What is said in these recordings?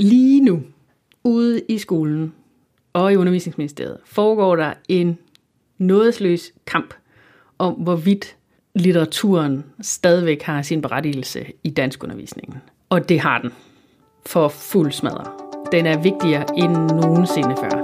Lige nu, ude i skolen og i undervisningsministeriet, foregår der en nådesløs kamp om, hvorvidt litteraturen stadigvæk har sin berettigelse i dansk undervisningen. Og det har den. For fuld smadre. Den er vigtigere end nogensinde før.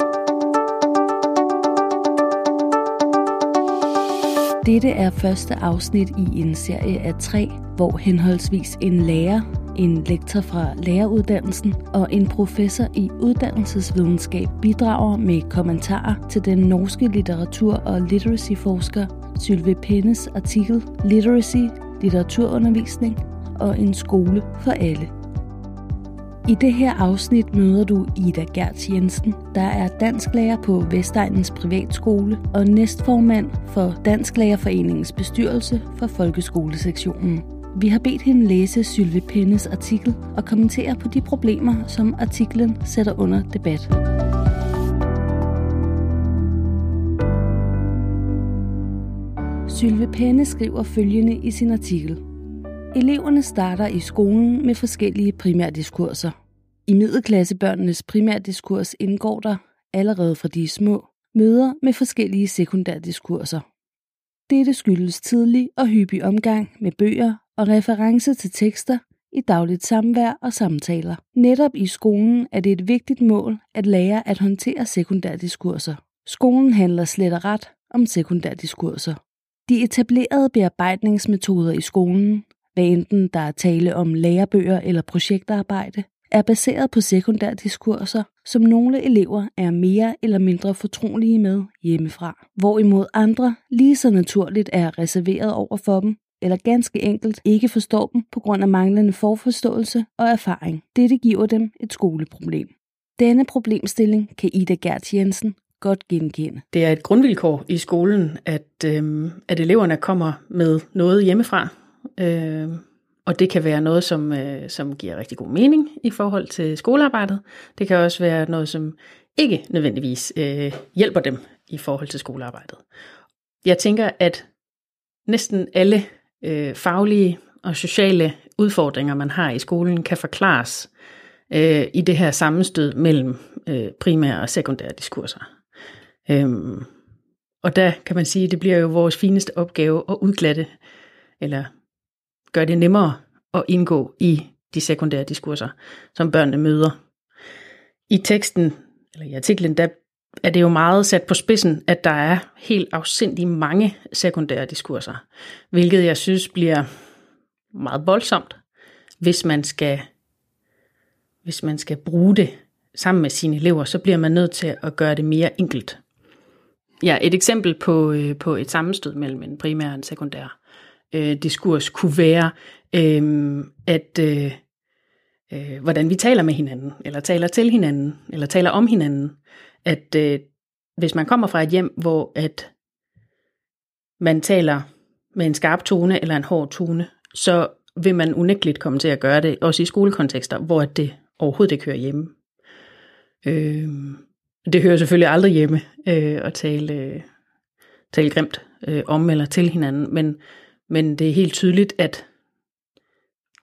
Dette er første afsnit i en serie af tre, hvor henholdsvis en lærer, en lektor fra læreruddannelsen og en professor i uddannelsesvidenskab bidrager med kommentarer til den norske litteratur- og literacy-forsker Sylve Pennes artikel Literacy, litteraturundervisning og en skole for alle. I det her afsnit møder du Ida Gerts Jensen, der er dansklærer på Vestegnens Privatskole og næstformand for Dansklærerforeningens bestyrelse for folkeskolesektionen. Vi har bedt hende læse Sylvie Pennes artikel og kommentere på de problemer, som artiklen sætter under debat. Sylve Penne skriver følgende i sin artikel. Eleverne starter i skolen med forskellige primærdiskurser. I middelklassebørnenes primærdiskurs indgår der, allerede fra de små, møder med forskellige sekundærdiskurser. Dette skyldes tidlig og hyppig omgang med bøger og reference til tekster i dagligt samvær og samtaler. Netop i skolen er det et vigtigt mål at lære at håndtere sekundærdiskurser. Skolen handler slet og ret om sekundærdiskurser. De etablerede bearbejdningsmetoder i skolen, hvad enten der er tale om lærebøger eller projektarbejde, er baseret på sekundærdiskurser, som nogle elever er mere eller mindre fortrolige med hjemmefra, hvorimod andre lige så naturligt er reserveret over for dem, eller ganske enkelt ikke forstår dem på grund af manglende forforståelse og erfaring. Dette giver dem et skoleproblem. Denne problemstilling kan Ida Gert Jensen godt genkende. Det er et grundvilkår i skolen, at, øh, at eleverne kommer med noget hjemmefra. Øh, og det kan være noget, som, øh, som giver rigtig god mening i forhold til skolearbejdet. Det kan også være noget, som ikke nødvendigvis øh, hjælper dem i forhold til skolearbejdet. Jeg tænker, at næsten alle øh, faglige og sociale udfordringer, man har i skolen, kan forklares øh, i det her sammenstød mellem øh, primære og sekundære diskurser. Øhm, og der kan man sige, at det bliver jo vores fineste opgave at udglatte, eller gøre det nemmere at indgå i de sekundære diskurser, som børnene møder. I teksten, eller i artiklen, der er det jo meget sat på spidsen, at der er helt afsindig mange sekundære diskurser, hvilket jeg synes bliver meget voldsomt, hvis man skal, hvis man skal bruge det sammen med sine elever, så bliver man nødt til at gøre det mere enkelt. Ja, et eksempel på, øh, på et sammenstød mellem en primær og en sekundær øh, diskurs kunne være, øh, at øh, øh, hvordan vi taler med hinanden, eller taler til hinanden, eller taler om hinanden. At øh, hvis man kommer fra et hjem, hvor at man taler med en skarp tone eller en hård tone, så vil man unægteligt komme til at gøre det, også i skolekontekster, hvor det overhovedet ikke hører hjemme. Øh, det hører selvfølgelig aldrig hjemme øh, at tale, øh, tale grimt øh, om eller til hinanden, men, men det er helt tydeligt, at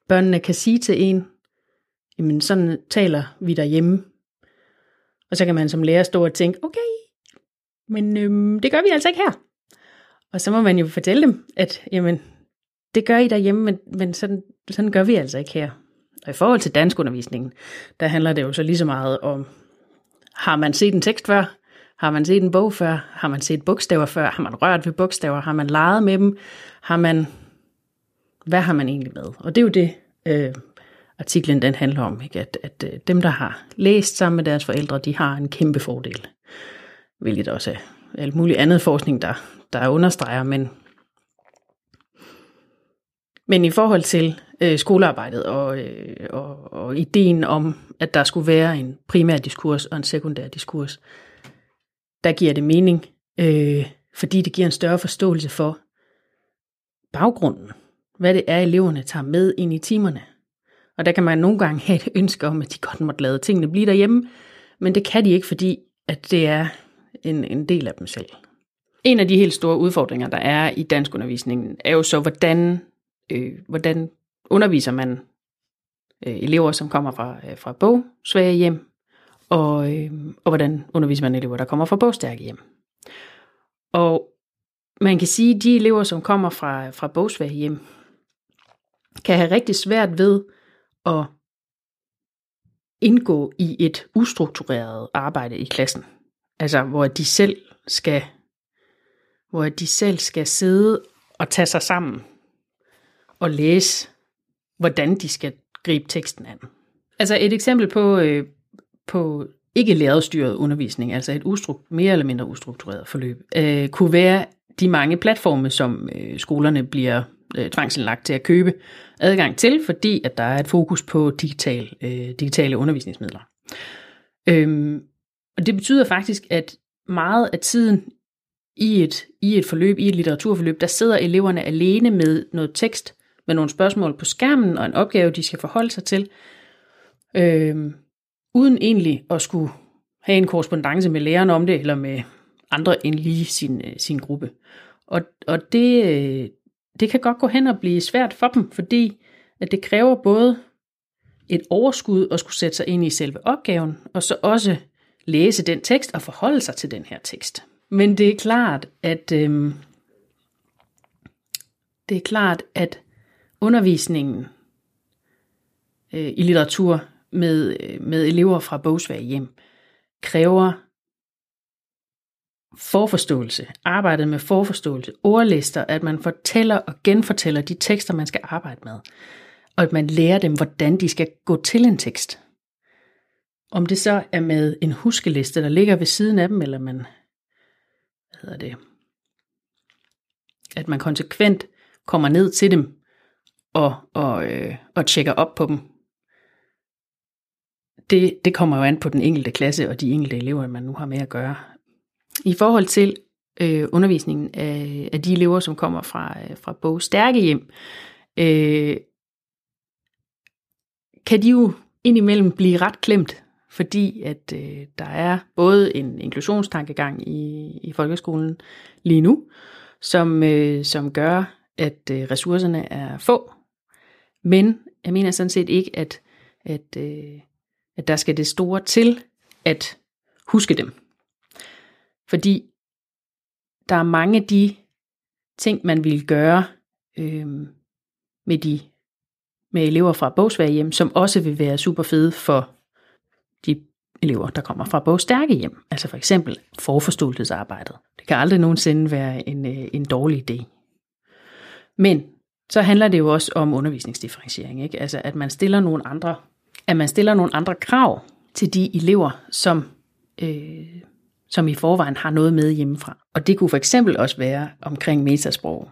børnene kan sige til en, jamen sådan taler vi derhjemme. Og så kan man som lærer stå og tænke, okay, men øhm, det gør vi altså ikke her. Og så må man jo fortælle dem, at jamen, det gør I derhjemme, men, men sådan, sådan gør vi altså ikke her. Og i forhold til danskundervisningen, der handler det jo så lige så meget om har man set en tekst før? Har man set en bog før? Har man set bogstaver før? Har man rørt ved bogstaver? Har man leget med dem? Har man... Hvad har man egentlig med? Og det er jo det, øh, artiklen den handler om. Ikke? At, at øh, dem, der har læst sammen med deres forældre, de har en kæmpe fordel. Hvilket også er alt muligt andet forskning, der, der understreger. Men, men i forhold til øh, skolearbejdet og, øh, og, og ideen om, at der skulle være en primær diskurs og en sekundær diskurs, der giver det mening, øh, fordi det giver en større forståelse for baggrunden. Hvad det er, eleverne tager med ind i timerne. Og der kan man nogle gange have et ønske om, at de godt måtte lade tingene blive derhjemme, men det kan de ikke, fordi at det er en, en del af dem selv. En af de helt store udfordringer, der er i danskundervisningen, er jo så, hvordan, øh, hvordan underviser man øh, elever, som kommer fra, øh, fra bogsvage hjem, og, øh, og hvordan underviser man elever, der kommer fra bogstærke hjem. Og man kan sige, at de elever, som kommer fra, fra bogsvage hjem, kan have rigtig svært ved at indgå i et ustruktureret arbejde i klassen. Altså, hvor de selv skal, hvor de selv skal sidde og tage sig sammen og læse, hvordan de skal gribe teksten an. Altså et eksempel på, øh, på ikke lærerstyret undervisning, altså et ustru- mere eller mindre ustruktureret forløb, øh, kunne være de mange platforme, som øh, skolerne bliver øh, tvangsindlagt til at købe adgang til, fordi at der er et fokus på digital, øh, digitale undervisningsmidler. Øhm, og det betyder faktisk, at meget af tiden i et, i et forløb, i et litteraturforløb, der sidder eleverne alene med noget tekst, med nogle spørgsmål på skærmen og en opgave, de skal forholde sig til, øhm, uden egentlig at skulle have en korrespondence med læreren om det, eller med andre end lige sin, øh, sin gruppe. Og, og det, øh, det kan godt gå hen og blive svært for dem, fordi at det kræver både et overskud at skulle sætte sig ind i selve opgaven, og så også læse den tekst og forholde sig til den her tekst. Men det er klart, at øhm, det er klart, at undervisningen øh, i litteratur med, øh, med elever fra bogsvage hjem kræver forforståelse, arbejdet med forforståelse, ordlister, at man fortæller og genfortæller de tekster, man skal arbejde med, og at man lærer dem, hvordan de skal gå til en tekst. Om det så er med en huskeliste, der ligger ved siden af dem, eller man, hvad hedder det, at man konsekvent kommer ned til dem og, og, øh, og tjekker op på dem. Det, det kommer jo an på den enkelte klasse og de enkelte elever, man nu har med at gøre. I forhold til øh, undervisningen af, af de elever, som kommer fra, øh, fra bogstærke hjem, øh, kan de jo indimellem blive ret klemt, fordi at øh, der er både en inklusionstankegang i, i folkeskolen lige nu, som, øh, som gør, at øh, ressourcerne er få, men jeg mener sådan set ikke, at, at, øh, at der skal det store til at huske dem. Fordi der er mange af de ting, man vil gøre øh, med de med elever fra bogsvage hjem, som også vil være super fede for de elever, der kommer fra bogstærke hjem. Altså for eksempel forforståelsesarbejdet. Det kan aldrig nogensinde være en, øh, en dårlig idé. Men så handler det jo også om undervisningsdifferentiering. Ikke? Altså at man stiller nogle andre, at man stiller nogle andre krav til de elever, som øh, som i forvejen har noget med hjemmefra. Og det kunne for eksempel også være omkring metasprog,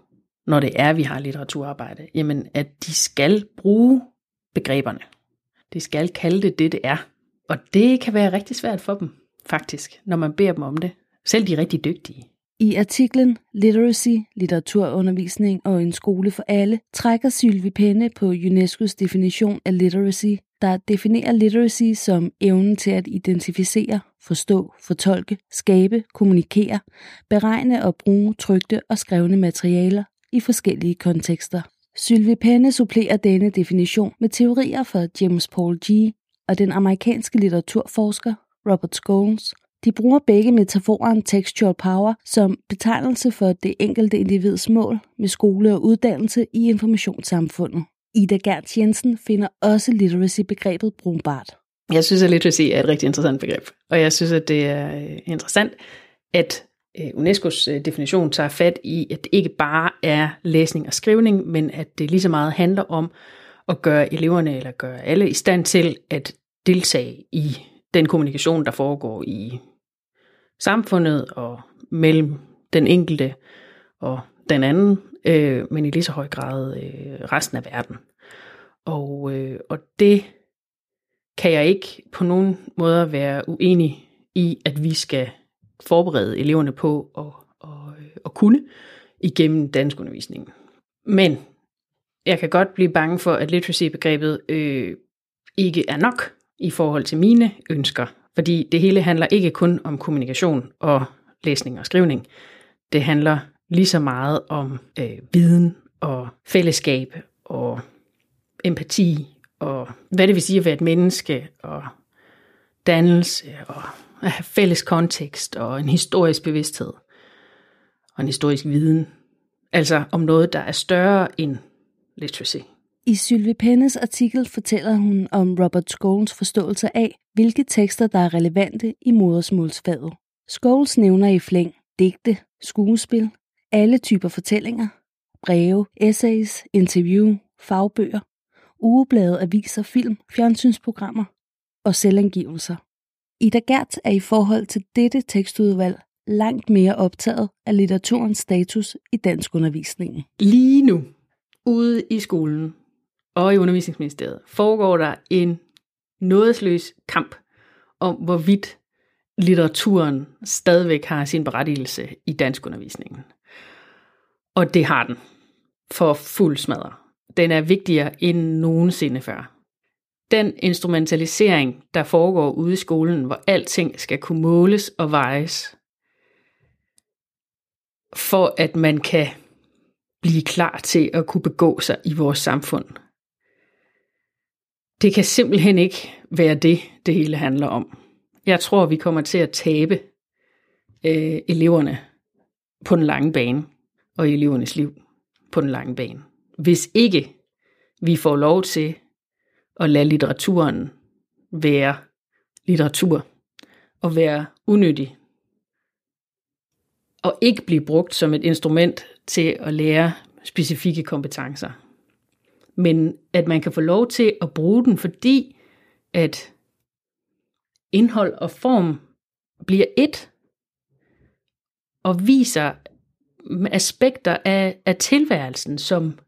når det er, vi har litteraturarbejde, jamen at de skal bruge begreberne. De skal kalde det det, det er. Og det kan være rigtig svært for dem, faktisk, når man beder dem om det. Selv de rigtig dygtige. I artiklen Literacy, litteraturundervisning og en skole for alle, trækker Sylvie Penne på UNESCO's definition af literacy der definerer literacy som evnen til at identificere, forstå, fortolke, skabe, kommunikere, beregne og bruge trygte og skrevne materialer i forskellige kontekster. Sylvie Penne supplerer denne definition med teorier fra James Paul G. og den amerikanske litteraturforsker Robert Scholes. De bruger begge metaforen textual power som betegnelse for det enkelte individs mål med skole og uddannelse i informationssamfundet. Ida Gerns Jensen finder også literacy-begrebet brugbart. Jeg synes, at literacy er et rigtig interessant begreb, og jeg synes, at det er øh, interessant, at øh, UNESCO's øh, definition tager fat i, at det ikke bare er læsning og skrivning, men at det lige så meget handler om at gøre eleverne eller gøre alle i stand til at deltage i den kommunikation, der foregår i samfundet og mellem den enkelte og den anden, øh, men i lige så høj grad øh, resten af verden. Og, øh, og det kan jeg ikke på nogen måder være uenig i, at vi skal forberede eleverne på at, at, øh, at kunne igennem danskundervisningen. Men jeg kan godt blive bange for, at literacy-begrebet øh, ikke er nok i forhold til mine ønsker, fordi det hele handler ikke kun om kommunikation og læsning og skrivning. Det handler lige så meget om øh, viden og fællesskab og empati og hvad det vil sige at være et menneske, og dannelse, og at have fælles kontekst, og en historisk bevidsthed, og en historisk viden. Altså om noget, der er større end literacy. I Sylvie Pennes artikel fortæller hun om Robert Scholes forståelse af, hvilke tekster, der er relevante i modersmålsfaget. Scholes nævner i flæng digte, skuespil, alle typer fortællinger, breve, essays, interview, fagbøger, ugeblade, aviser, film, fjernsynsprogrammer og selvangivelser. Ida Gert er i forhold til dette tekstudvalg langt mere optaget af litteraturens status i dansk undervisningen. Lige nu, ude i skolen og i undervisningsministeriet, foregår der en nådesløs kamp om, hvorvidt litteraturen stadigvæk har sin berettigelse i dansk undervisningen. Og det har den. For fuld smadre. Den er vigtigere end nogensinde før. Den instrumentalisering, der foregår ude i skolen, hvor alting skal kunne måles og vejes, for at man kan blive klar til at kunne begå sig i vores samfund. Det kan simpelthen ikke være det, det hele handler om. Jeg tror, vi kommer til at tabe øh, eleverne på den lange bane, og i elevernes liv på den lange bane. Hvis ikke vi får lov til at lade litteraturen være litteratur, og være unødig, og ikke blive brugt som et instrument til at lære specifikke kompetencer. Men at man kan få lov til at bruge den, fordi at indhold og form bliver et, og viser aspekter af, af tilværelsen, som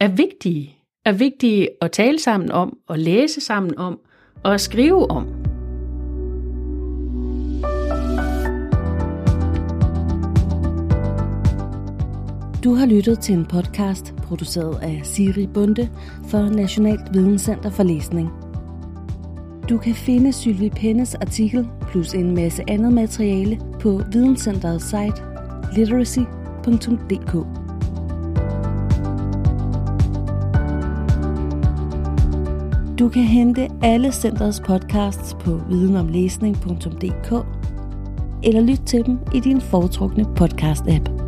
er vigtige. Er vigtige at tale sammen om, og læse sammen om, og at skrive om. Du har lyttet til en podcast produceret af Siri Bunde for Nationalt Videnscenter for Læsning. Du kan finde Sylvie Pennes artikel plus en masse andet materiale på Videnscenterets site literacy.dk. Du kan hente alle centrets podcasts på videnomlæsning.dk eller lyt til dem i din foretrukne podcast-app.